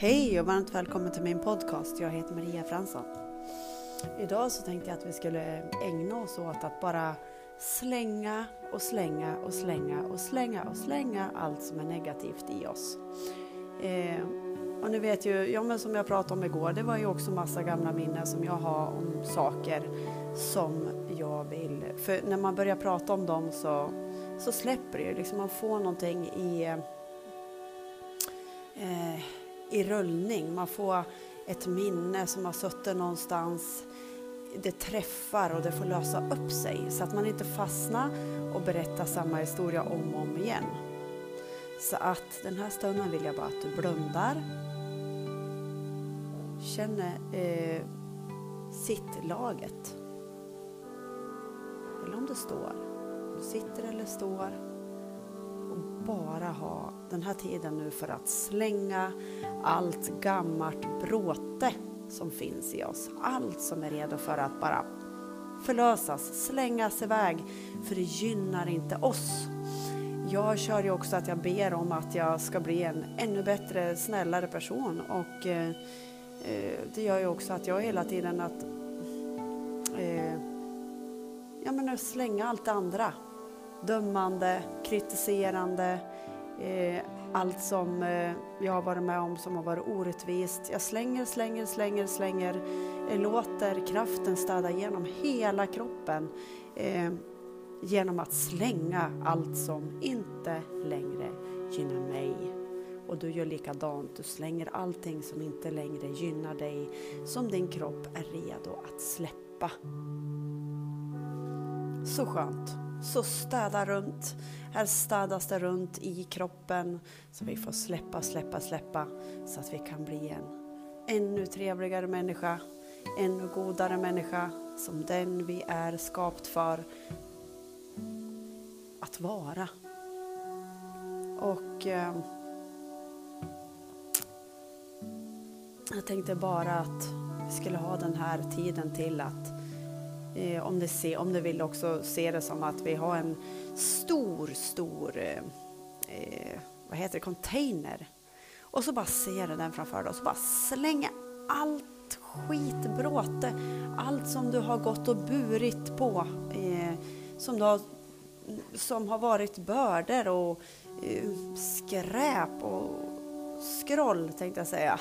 Hej och varmt välkommen till min podcast. Jag heter Maria Fransson. Idag så tänkte jag att vi skulle ägna oss åt att bara slänga och slänga och slänga och slänga och slänga allt som är negativt i oss. Eh, och ni vet ju, ja men som jag pratade om igår, det var ju också massa gamla minnen som jag har om saker som jag vill, för när man börjar prata om dem så, så släpper det ju, liksom man får någonting i eh, i rullning. Man får ett minne som har suttit någonstans. Det träffar och det får lösa upp sig så att man inte fastnar och berättar samma historia om och om igen. Så att den här stunden vill jag bara att du blundar. Känner eh, sittlaget. Eller om du står. Du sitter eller står bara ha den här tiden nu för att slänga allt gammalt bråte som finns i oss. Allt som är redo för att bara förlösas, slängas iväg, för det gynnar inte oss. Jag kör ju också att jag ber om att jag ska bli en ännu bättre, snällare person och eh, eh det gör ju också att jag hela tiden att eh, ja, men slänga allt det andra dömande, kritiserande, eh, allt som eh, jag har varit med om som har varit orättvist. Jag slänger, slänger, slänger, slänger, eh, låter kraften städa genom hela kroppen eh, genom att slänga allt som inte längre gynnar mig. Och du gör likadant, du slänger allting som inte längre gynnar dig, som din kropp är redo att släppa. Så skönt så städa runt. Här städas det runt i kroppen så vi får släppa, släppa, släppa så att vi kan bli en ännu trevligare människa, ännu godare människa som den vi är skapt för att vara. Och eh, jag tänkte bara att vi skulle ha den här tiden till att Eh, om, det se, om du vill också se det som att vi har en stor, stor eh, eh, vad heter det, container. Och så bara ser du den framför dig och så bara slänger allt skitbråte, allt som du har gått och burit på, eh, som, du har, som har varit bördor och eh, skräp och skroll tänkte jag säga.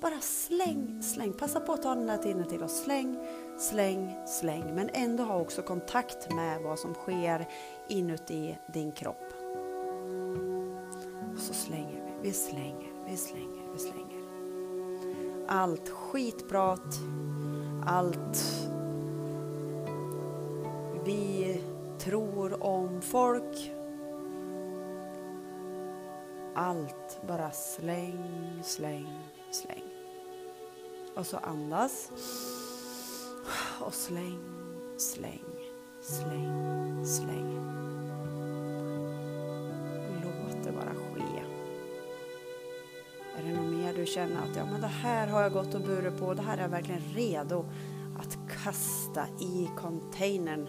Bara släng, släng, passa på att ta den här tiden till och släng, släng, släng. Men ändå ha också kontakt med vad som sker inuti din kropp. Och så slänger vi, vi slänger, vi slänger, vi slänger. Allt skitprat, allt vi tror om folk. Allt bara släng, släng, släng. Och så andas. Och släng, släng, släng, släng. Låt det bara ske. Är det något mer du känner att ja, men det här har jag gått och burit på, det här är jag verkligen redo att kasta i containern.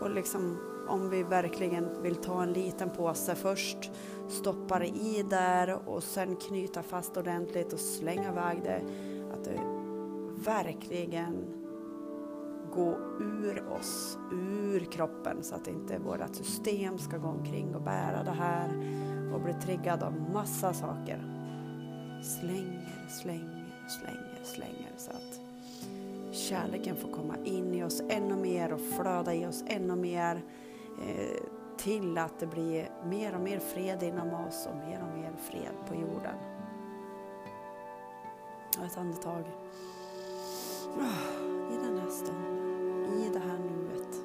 Och liksom om vi verkligen vill ta en liten påse först, stoppa det i där och sen knyta fast ordentligt och slänga iväg det. Att det verkligen går ur oss, ur kroppen så att inte vårt system ska gå omkring och bära det här och bli triggad av massa saker. Slänger, slänger, slänger, slänger så att kärleken får komma in i oss ännu mer och flöda i oss ännu mer Eh, till att det blir mer och mer fred inom oss och mer och mer fred på jorden. ett andetag ah, i den här stunden, i det här nuet,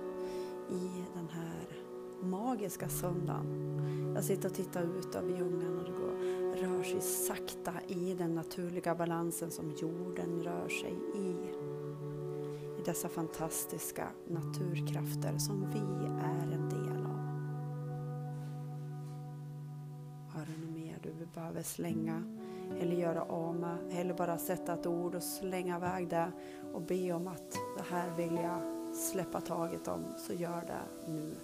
i den här magiska söndagen. Jag sitter och tittar ut över djungeln och det går, rör sig sakta i den naturliga balansen som jorden rör sig i. Dessa fantastiska naturkrafter som vi är en del av. Har du något mer du behöver slänga eller göra av med eller bara sätta ett ord och slänga iväg det och be om att det här vill jag släppa taget om så gör det nu.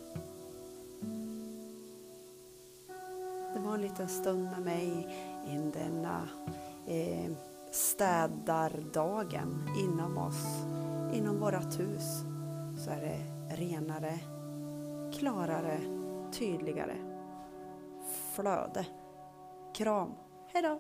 Det var en liten stund med mig i denna eh, städardagen inom oss, inom vårt hus, så är det renare, klarare, tydligare flöde. Kram. Hejdå!